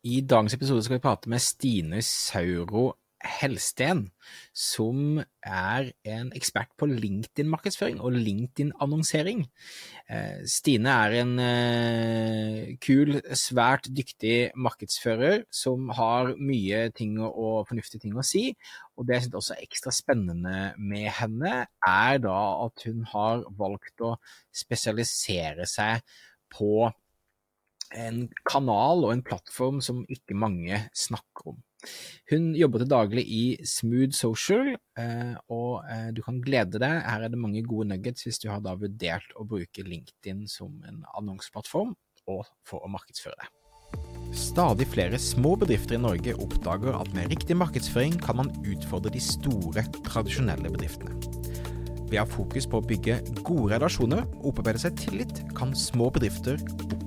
I dagens episode skal vi prate med Stine Sauro Helsten, som er en ekspert på LinkedIn-markedsføring og LinkedIn-annonsering. Eh, Stine er en eh, kul, svært dyktig markedsfører som har mye ting og fornuftige ting å si. Og det jeg synes også er ekstra spennende med henne, er da at hun har valgt å spesialisere seg på en kanal og en plattform som ikke mange snakker om. Hun jobber til daglig i Smooth Social, eh, og eh, du kan glede deg. Her er det mange gode nuggets hvis du har da vurdert å bruke LinkedIn som en annonseplattform og for å markedsføre deg. Stadig flere små bedrifter i Norge oppdager at med riktig markedsføring kan man utfordre de store, tradisjonelle bedriftene. Ved å ha fokus på å bygge gode relasjoner og opparbeide seg tillit, kan små bedrifter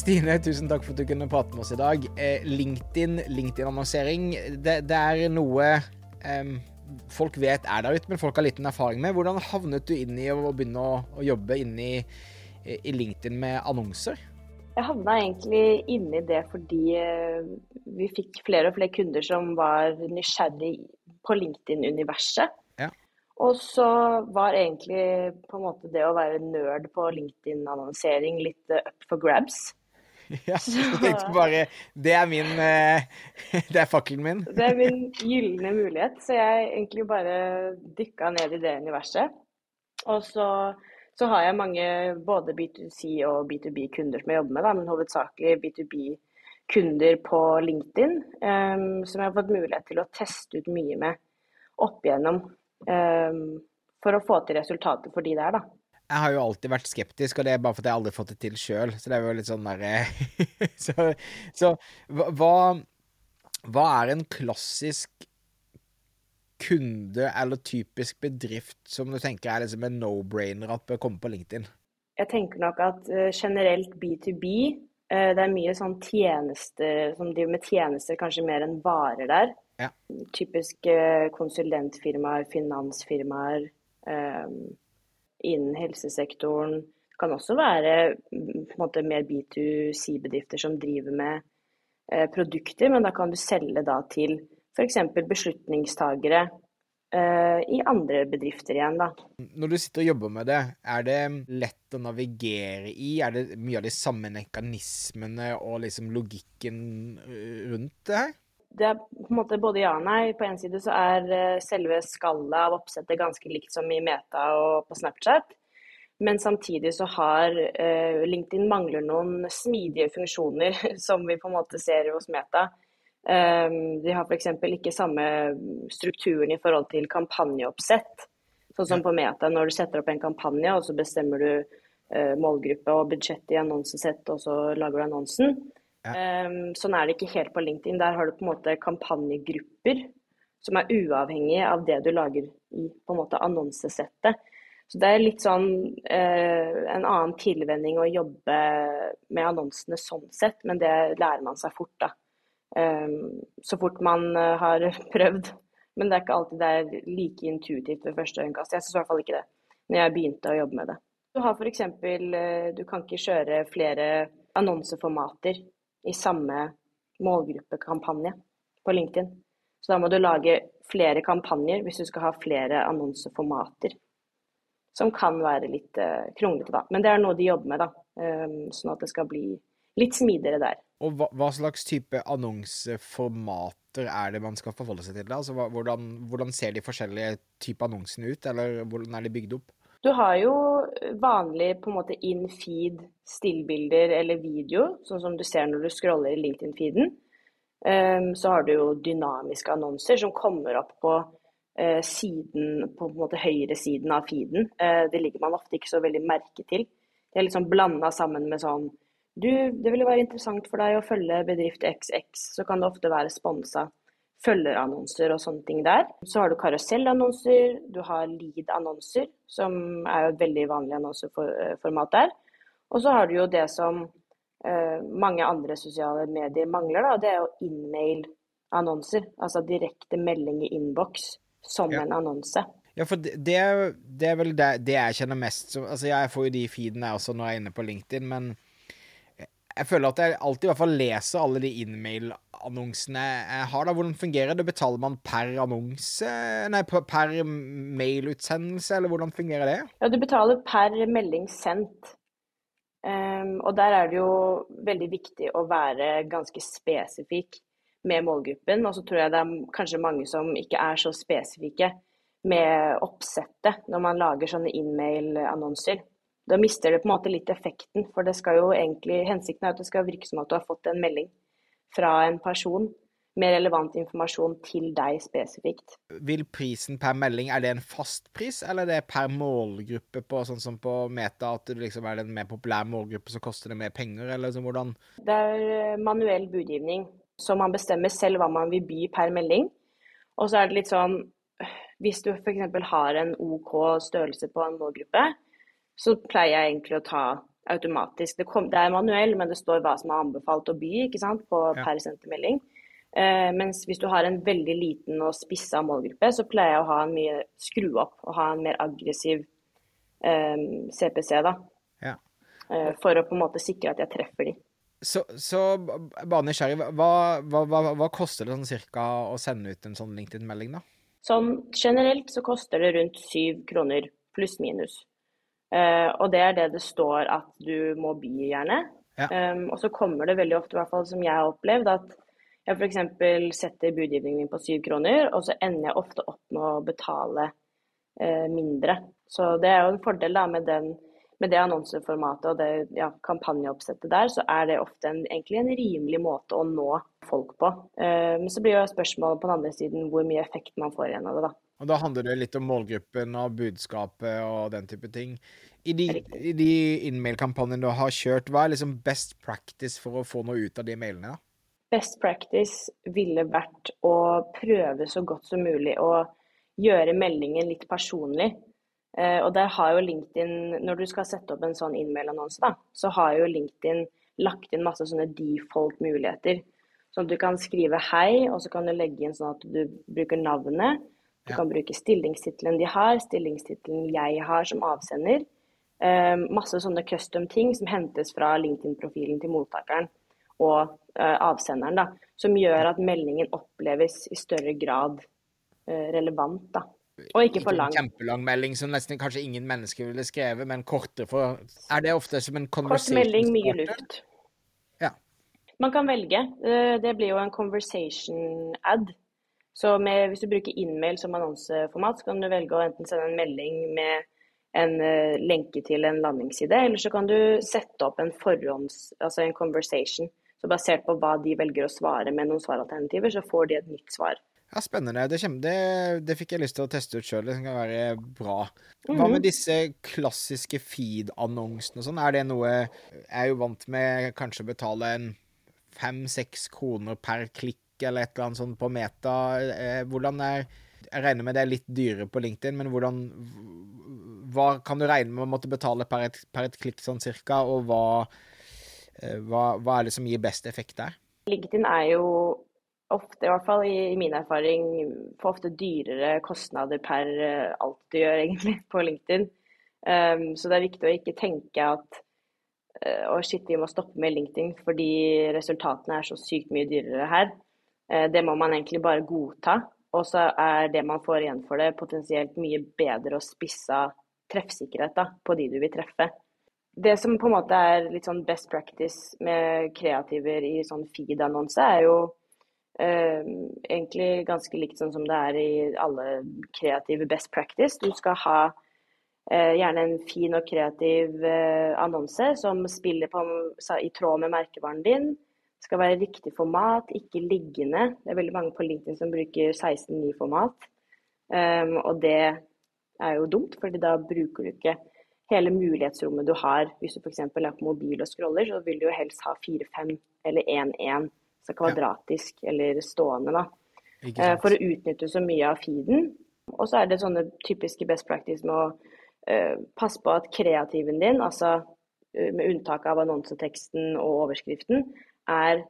Stine, tusen takk for at du kunne prate med oss i dag. Eh, LinkedIn, LinkedIn-annonsering, det, det, er noe um, folk vet er der ute, men folk har liten erfaring med. Hvordan havnet du inn i å begynne å, å jobbe inn i, i, LinkedIn med annonser? Jeg havna egentlig inni det fordi eh, vi fikk flere og flere kunder som var nysgjerrig på LinkedIn-universet. Og så var egentlig på en måte det å være nerd på LinkedIn-annonsering litt uh, up for grabs. Ja, så tenkte bare Det er min uh, Det er fakkelen min. Det er min gylne mulighet. Så jeg egentlig bare dykka ned i det universet. Og så, så har jeg mange både B2C og B2B-kunder som jeg jobber med, da, men hovedsakelig B2B-kunder på LinkedIn, um, som jeg har fått mulighet til å teste ut mye med opp igjennom um, for å få til resultater for de der, da. Jeg har jo alltid vært skeptisk, og det er bare fordi jeg aldri har fått det til sjøl. Så det er jo litt sånn derre så, så hva, hva er en klassisk kunde eller typisk bedrift som du tenker er liksom en no-brainer at bør komme på LinkedIn? Jeg tenker nok at uh, generelt B2B, uh, eh, det er mye sånn tjenester som driver med tjenester, kanskje mer enn varer der. Ja. Typiske konsulentfirmaer, finansfirmaer um, innen helsesektoren. Det kan også være mm, måte, mer B2C-bedrifter som driver med eh, produkter, men da kan du selge da til f.eks. beslutningstagere eh, i andre bedrifter igjen. Da. Når du sitter og jobber med det, er det lett å navigere i? Er det mye av de samme mekanismene og liksom logikken rundt det her? Det er på en måte både ja og nei. På en side så er eh, selve skallet av oppsettet ganske likt som i Meta og på Snapchat. Men samtidig så har uh, LinkedIn mangler noen smidige funksjoner som vi på en måte ser hos Meta. Um, de har f.eks. ikke samme strukturen i forhold til kampanjeoppsett. Sånn som på Meta, når du setter opp en kampanje og så bestemmer du uh, målgruppe og budsjett i annonsesett, og så lager du annonsen. Um, sånn er det ikke helt på LinkedIn. Der har du på en måte kampanjegrupper som er uavhengige av det du lager i på en måte annonsesettet. Så det er litt sånn uh, en annen tilvenning å jobbe med annonsene sånn sett, men det lærer man seg fort, da. Um, så fort man uh, har prøvd. Men det er ikke alltid det er like intuitivt ved første øyekast. Jeg syns i hvert fall ikke det, når jeg begynte å jobbe med det. Du har f.eks. Uh, du kan ikke kjøre flere annonseformater i samme målgruppekampanje på LinkedIn. Så da må du lage flere kampanjer hvis du skal ha flere annonseformater. Som kan være litt uh, kronglete, da. Men det er noe de jobber med, da. Um, sånn at det skal bli litt smidigere der. Og hva, hva, slags type annonseformater er det man skal forholde seg til? Da? Altså, hvordan, hvordan, ser de forskjellige typer annonsene ut, eller hvordan er de bygd opp? Du har jo vanlig på en måte in-feed stillbilder eller video, sånn som du ser når du scroller i LinkedIn-feeden. Um, så har du jo dynamiske annonser som kommer opp på uh, siden, på en måte høyresiden av feeden. Uh, det ligger man ofte ikke så veldig merke til. Det er litt sånn blanda sammen med sånn Du, det ville være interessant for deg å følge bedrift XX, så kan det ofte være sponsa. Følgerannonser og sånne ting der. Så har du karusellannonser, du har lead-annonser, som er jo et veldig vanlig annonseformat der. Og så har du jo det som eh, mange andre sosiale medier mangler, da, det er jo innmail-annonser. Altså direkte melding i innboks som ja. en annonse. Ja, for det, det, er, det er vel det, det, jeg kjenner mest som Altså, jeg får jo de feedene også når jeg er inne på LinkedIn, men jeg føler at jeg alltid i hvert fall leser alle de innmail-annonsene jeg har. da. Hvordan fungerer det? Betaler man per annonse, nei, per mailutsendelse, eller hvordan fungerer det? Ja, du betaler per melding sendt. Um, og der er det jo veldig viktig å være ganske spesifikk med målgruppen. Og så tror jeg det er kanskje mange som ikke er så spesifikke med oppsettet når man lager sånne innmail-annonser. Da mister det på en måte litt effekten, for det skal jo egentlig, hensikten er at det skal virke som at du har fått en melding fra en person med relevant informasjon til deg spesifikt. Vil prisen per melding, er det en fast pris, eller er det per målgruppe på sånn som på Meta, at det liksom er en mer populær målgruppe, så koster det mer penger, eller så hvordan? Det er eh, manuell budgivning, så man bestemmer selv hva man vil by per melding. Og så er det litt sånn hvis du f.eks. har en OK størrelse på en målgruppe, så pleier jeg egentlig å ta automatisk. Det, kom, det er manuell, men det står hva som er anbefalt å by ikke sant, på ja. per sentermelding. Eh, mens hvis du har en veldig liten og spissa målgruppe, så pleier jeg å ha en mye skru opp og ha en mer aggressiv eh, CPC, da. Ja. Eh, for å på en måte sikre at jeg treffer de. Så, så bare nysgjerrig, hva, hva, hva, hva, koster det sånn cirka å sende ut en sånn LinkedIn-melding, da? Sånn generelt så koster det rundt syv kroner pluss minus. Uh, og det er det det står at du må by, gjerne. Ja. Um, og så kommer det veldig ofte, i hvert fall som jeg har opplevd, at jeg f.eks. setter budgivningen min på syv kroner, og så ender jeg ofte opp med å betale uh, mindre. Så det er jo en fordel da med den med det annonseformatet og det ja, kampanjeoppsettet der, så er det ofte en, egentlig en rimelig måte å nå folk på. Uh, men så blir jo spørsmålet på den andre siden hvor mye effekt man får igjen av det, da. Og Da handler det litt om målgruppen og budskapet og den type ting. I de, i de innmail-kampanjene du har kjørt, hva er liksom best practice for å få noe ut av de mailene? da? Best practice ville vært å prøve så godt som mulig å gjøre meldingen litt personlig. Eh, og der har jo LinkedIn, når du skal sette opp en sånn innmail-annonse, så har jo LinkedIn lagt inn masse sånne default-muligheter. Sånn at du kan skrive hei, og så kan du legge inn sånn at du bruker navnet. Du kan bruke stillingstittelen de har, stillingstittelen jeg har som avsender. Eh, masse sånne custom ting som hentes fra LinkedIn-profilen til mottakeren og eh, avsenderen. da, Som gjør at meldingen oppleves i større grad eh, relevant. da. Og ikke for lang. Kjempelang melding som nesten kanskje ingen mennesker ville skrevet, men kortere for Er det ofte som en conversation Kort melding, mye luft. Ja. Man kan velge. Eh, det blir jo en conversation ad. Så med, hvis du bruker innmail som annonseformat, så kan du velge å enten sende en melding med en uh, lenke til en landingsside, eller så kan du sette opp en forhånds... Altså en conversation. Så basert på hva de velger å svare med noen svaralternativer, så får de et nytt svar. Ja, Spennende. Det, det, det, fikk jeg lyst til å teste ut sjøl. Det kan være bra. Hva med mhm. disse klassiske feed-annonsene og sånn? Er det noe Jeg er jo vant med kanskje å betale en fem-seks kroner per klikk eller et eller annet sånt på Meta. Eh, hvordan er Jeg regner med det er litt dyrere på LinkedIn, men hvordan Hva kan du regne med å måtte betale per et, per et klikk sånn cirka, og hva, eh, hva, hva er det som gir best effekt der? LinkedIn er jo ofte, i hvert fall i, min erfaring, får ofte dyrere kostnader per uh, alt du gjør, egentlig, på LinkedIn. Um, så det er viktig å ikke tenke at uh, å shit, vi må stoppe med LinkedIn fordi resultatene er så sykt mye dyrere her. Uh, det må man egentlig bare godta. Og så er det man får igjen for det, potensielt mye bedre og spissa treffsikkerhet da, på de du vil treffe. Det som på en måte er litt sånn best practice med kreativer i sånn feed-annonse, er jo eh, egentlig ganske likt sånn som det er i alle kreative best practice. Du skal ha eh, gjerne en fin og kreativ eh, annonse som spiller på, i tråd med merkevaren din. Skal være riktig format, ikke liggende. Det er veldig mange på LinkedIn som bruker 16.9-format. Um, og det er jo dumt, fordi da bruker du ikke hele mulighetsrommet du har. Hvis du f.eks. er på mobil og scroller, så vil du jo helst ha 4-5 eller 1-1 så kvadratisk eller stående, da. uh, for å utnytte så mye av feeden. Og så er det sånne typiske best practice med å uh, passe på at kreativen din, altså med unntak av annonseteksten og overskriften, er,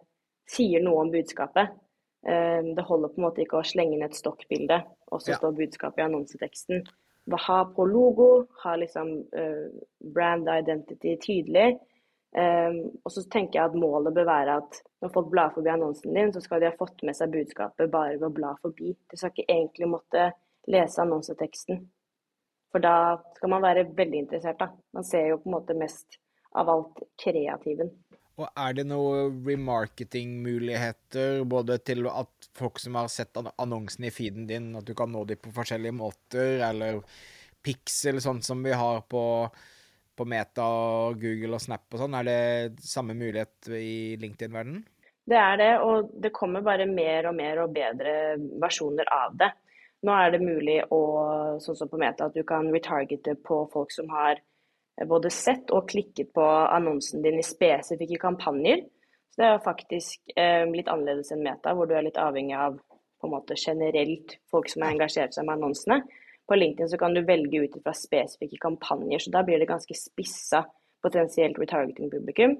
sier noe om budskapet. Det holder på en måte ikke å slenge inn et stokkbilde, og så ja. står budskapet i annonseteksten. Ha på logo, ha liksom brand identity tydelig. Um, og så tenker jeg at målet bør være at når folk blar forbi annonsen din, så skal de ha fått med seg budskapet bare ved å bla forbi. De skal ikke egentlig måtte lese annonseteksten. For da skal man være veldig interessert, da. Man ser jo på en måte mest av alt kreativen. Og er det noen remarketing-muligheter, både til at folk som har sett annonsen i feeden din, at du kan nå dem på forskjellige måter, eller pixel, sånn som vi har på på Meta, Google og Snap og sånn? Er det samme mulighet i LinkedIn-verdenen? Det er det, og det kommer bare mer og mer og bedre versjoner av det. Nå er det mulig å, sånn som på Meta, at du kan retargete på folk som har både sett og klikket på annonsen din i spesifikke kampanjer. Så det er jo faktisk eh, litt annerledes enn Meta, hvor du er litt avhengig av på en måte generelt folk som har engasjert seg med annonsene. På LinkedIn så kan du velge ut fra spesifikke kampanjer, så da blir det ganske spissa potensielt retargeting-publikum.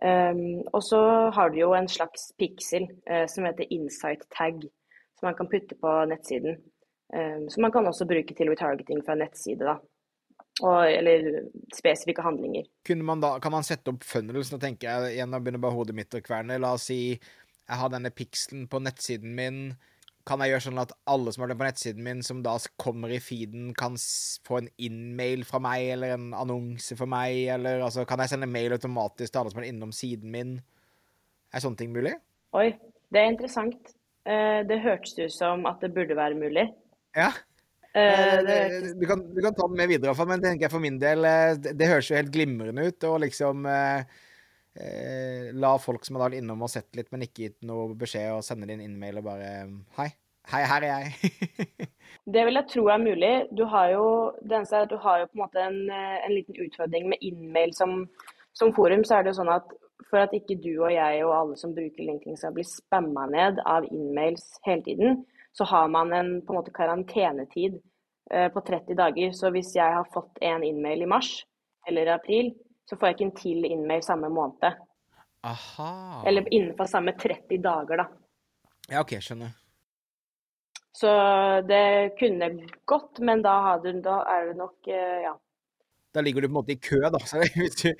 Um, og så har du jo en slags piksel uh, som heter insight tag, som man kan putte på nettsiden. Um, som man kan også bruke til retargeting fra nettside, da. Og, eller spesifikke handlinger. Man da, kan man sette opp funnels? Nå tenker jeg igjen, nå begynner bare hodet mitt å kverne. La oss si jeg har denne pikselen på nettsiden min kan jeg gjøre sånn at alle som har det på nettsiden min, som da kommer i feeden, kan få en in-mail fra meg, eller en annonse for meg, eller altså Kan jeg sende mail automatisk til alle som er innom siden min? Er sånne ting mulig? Oi, det er interessant. Eh, det hørtes ut som at det burde være mulig. Ja. Det, du, kan, du, kan, ta den med videre, men tenker jeg for min del Det, det høres jo helt glimrende ut. Og liksom uh, eh, la folk som har vært innom og sett litt, men ikke gitt noe beskjed, og sende din innmail og bare Hei. Hei, her er jeg. det vil jeg tro er mulig. Du har jo, det eneste er at du har jo på en måte en, eh, en liten utfordring med innmail som, som, forum. Så er det jo sånn at for at ikke du og jeg og alle som bruker LinkedIn skal bli spamma ned av innmails hele tiden, så har man en på en måte karantenetid eh, på 30 dager. Så hvis jeg har fått en innmail i mars eller april, så får jeg ikke en til innmail samme måned. Aha. Eller innenfor samme 30 dager, da. Ja, OK, skjønner. Så det kunne gått, men da, hadde, da er det nok eh, ja. Da ligger du på en måte i kø, da. Så hvis, du,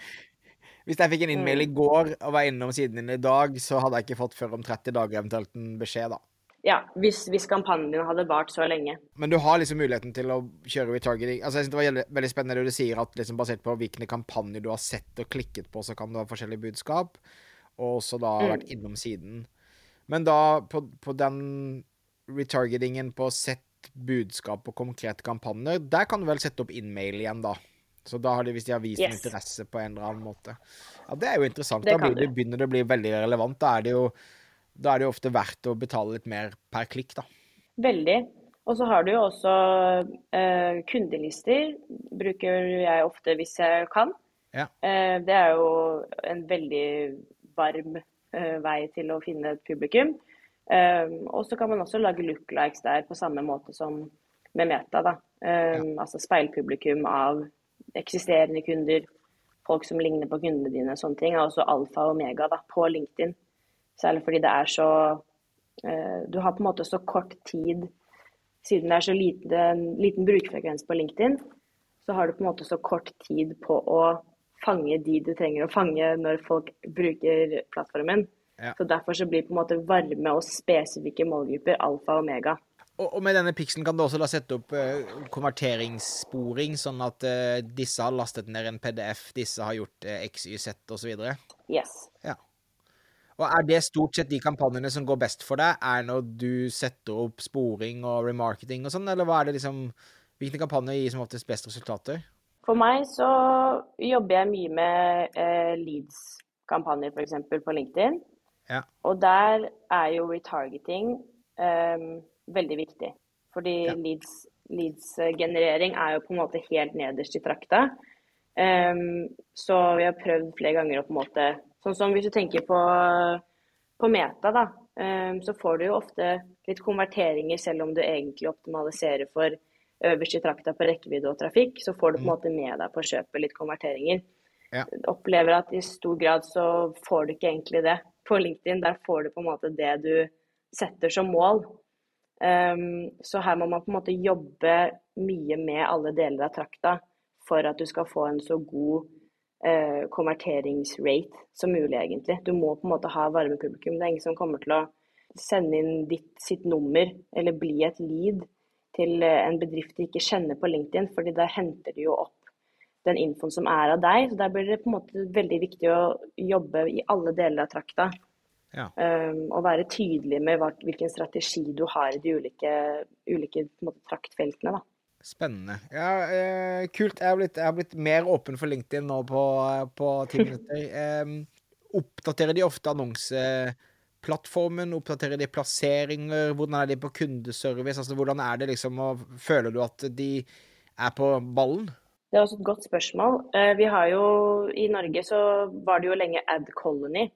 hvis jeg fikk en innmail mm. i går og var innom siden din i dag, så hadde jeg ikke fått før om 30 dager eventuelt en beskjed, da. Ja, hvis, hvis, kampanjen hadde vart så lenge. Men du har liksom muligheten til å kjøre retargeting. Altså, jeg synes Det var veldig spennende det du sier, at liksom basert på hvilke kampanjer du har sett og klikket på, så kan du ha forskjellige budskap. Og også da mm. vært innom siden. Men da, på, på den retargetingen på sett budskap og konkrete kampanjer, der kan du vel sette opp innmail igjen, da. Så da har de, hvis de har vist yes. interesse på en eller annen måte. Ja, Det er jo interessant. Det da begynner det å bli veldig relevant. Da er det jo da er det jo ofte verdt å betale litt mer per klikk, da. Veldig. Og så har du jo også eh, kundelister. Bruker jeg ofte hvis jeg kan. Ja. Eh, det er jo en veldig varm eh, vei til å finne et publikum. Eh, og så kan man også lage looklikes der på samme måte som med Meta. da. Eh, ja. Altså speilpublikum av eksisterende kunder, folk som ligner på kundene dine, sånne ting. Er også alfa og omega da, på LinkedIn. Særlig fordi det er så eh, Du har på en måte så kort tid Siden det er så liten, liten brukerfrekvens på LinkedIn, så har du på en måte så kort tid på å fange de du trenger å fange når folk bruker plattformen. Ja. Så Derfor så blir på en måte varme og spesifikke målgrupper alfa og omega. Og, med denne pikselen kan du også da sette opp uh, konverteringssporing, sånn at uh, disse har lastet ned en PDF, disse har gjort uh, XYZ osv.? Yes. Ja. Og Er det stort sett de kampanjene som går best for deg, er når du setter opp sporing og remarketing og sånn, eller hva er det liksom Hvilke kampanjer gir som oftest best resultater? For meg så jobber jeg mye med eh, leads-kampanjer, f.eks. på LinkedIn. Ja. Og der er jo retargeting eh, veldig viktig. Fordi ja. leads-generering leads er jo på en måte helt nederst i trakta. Um, så vi har prøvd flere ganger å på en måte Sånn som hvis du tenker på, på Meta, da. så får du jo ofte litt konverteringer, selv om du egentlig optimaliserer for øverst i trakta på rekkevidde og trafikk. Så får du på en mm. måte med deg på kjøpet litt konverteringer. Ja. Opplever at i stor grad så får du ikke egentlig det på LinkedIn. Der får du på en måte det du setter som mål. Um, så her må man på en måte jobbe mye med alle deler av trakta for at du skal få en så god uh, konverteringsrate som mulig, egentlig. Du må på en måte ha varmepublikum. Det er ingen som kommer til å sende inn ditt, sitt nummer eller bli et lead til eh, en bedrift de ikke kjenner på LinkedIn, fordi da henter de jo opp den infoen som er av deg. Så Der blir det på en måte veldig viktig å jobbe i alle deler av trakta. Ja. Um, og være tydelig med hva, hvilken strategi du har i de ulike, ulike måte, traktfeltene. Da. Spennende. Ja, eh, kult. Jeg har, blitt, jeg har, blitt, mer åpen for LinkedIn nå på, på ti minutter. Eh, oppdaterer de ofte annonseplattformen? Oppdaterer de plasseringer? Hvordan er de på kundeservice? Altså, hvordan er det liksom, og Føler du at de er på ballen? Det er også et godt spørsmål. Eh, vi har jo, I Norge så var det jo lenge Ad Colony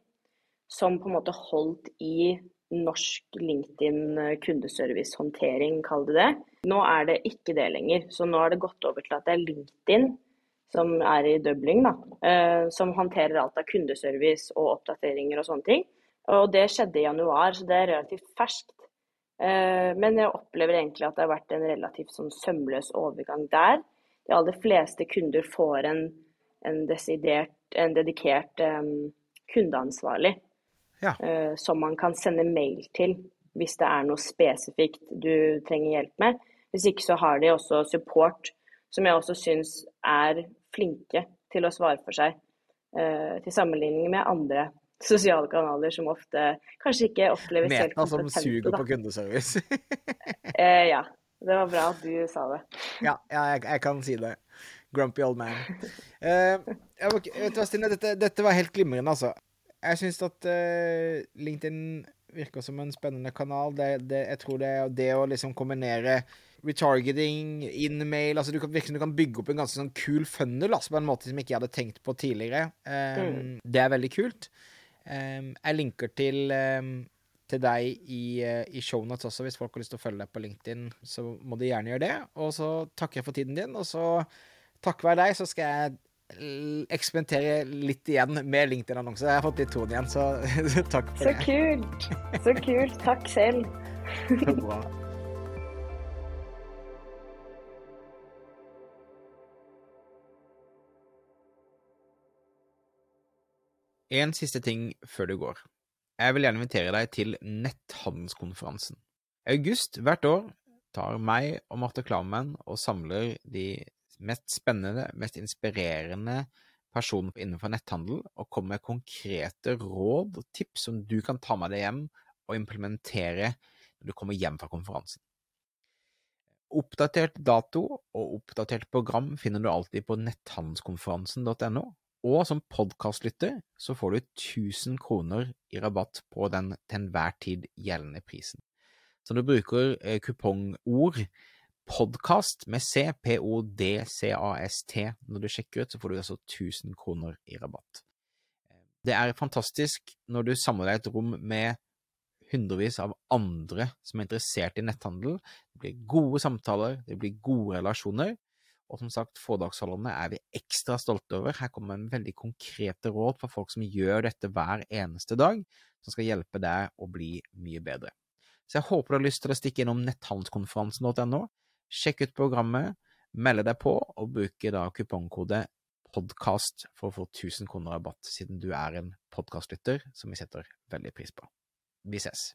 som på en måte holdt i norsk LinkedIn kundeservicehåndtering, kundeservice-håndtering, kall det det. Nå er det ikke det lenger. Så nå har det gått over til at det er LinkedIn, som er i Dublin, da, eh, som håndterer alt av kundeservice og oppdateringer og sånne ting. Og det skjedde i januar, så det er relativt ferskt. Men jeg opplever egentlig at det har vært en relativt sånn sømløs overgang der de aller fleste kunder får en, en, en dedikert um, kundeansvarlig ja. uh, som man kan sende mail til hvis det er noe spesifikt du trenger hjelp med. Hvis ikke så har de også support, som jeg også syns er flinke til å svare for seg. Uh, til sammenligning med andre sosiale kanaler som ofte kanskje ikke oppleves Meta helt kompetente. Meta som suger på kundeservice. uh, ja. Det var bra at du sa det. ja, jeg, jeg, kan si det. Grumpy old man. Uh, vet du hva, Stine, dette, dette, var helt glimrende, altså. Jeg syns at uh, LinkedIn virker som en spennende kanal. Det, det, jeg tror det, er det å liksom kombinere retargeting, in-mail altså du kan, du kan bygge opp en ganske sånn kul funnel altså, på en måte som jeg ikke hadde tenkt på tidligere. Um, mm. Det er veldig kult. Um, jeg linker til um, til deg i, eh, i shownotes også, hvis folk har lyst til å følge deg på LinkedIn. Så må de gjerne gjøre det. Og så takker jeg for tiden din, og så takk være deg, så skal jeg eksperimentere litt igjen med LinkedIn-annonser. Jeg har fått litt tone igjen, så takk for så det. Så kult. Så kult. Takk selv. Så bra. En siste ting før du går. Jeg vil gjerne invitere deg til netthandelskonferansen. I august hvert år tar meg og Marte Klammen og samler de mest spennende, mest inspirerende personen innenfor netthandel, og komme med konkrete råd og tips som du kan ta med deg hjem og implementere når du kommer hjem fra konferansen. Oppdatert dato og oppdatert program finner du alltid på netthandelskonferansen.no, og som podkastlytter så får du 1000 kroner i rabatt på den til enhver tid gjeldende prisen. Så når du bruker eh, kupongord podkast med C, P-O-D-C-A-S-T når du sjekker ut, så får du altså 1000 kroner i rabatt. Det er fantastisk når du samler deg et rom med hundrevis av andre som er interessert i netthandel. Det blir gode samtaler, det blir gode relasjoner, og som sagt, foredragsholderne er vi ekstra stolte over. Her kommer en veldig konkrete råd for folk som gjør dette hver eneste dag, som skal hjelpe deg å bli mye bedre. Så jeg håper du har lyst til å stikke innom netthandelskonferansen.no. Sjekk ut programmet, melde deg på, og bruke da kupongkode podkast for å få 1000 kroner rabatt, siden du er en podkastlytter som vi setter veldig pris på. Vi ses.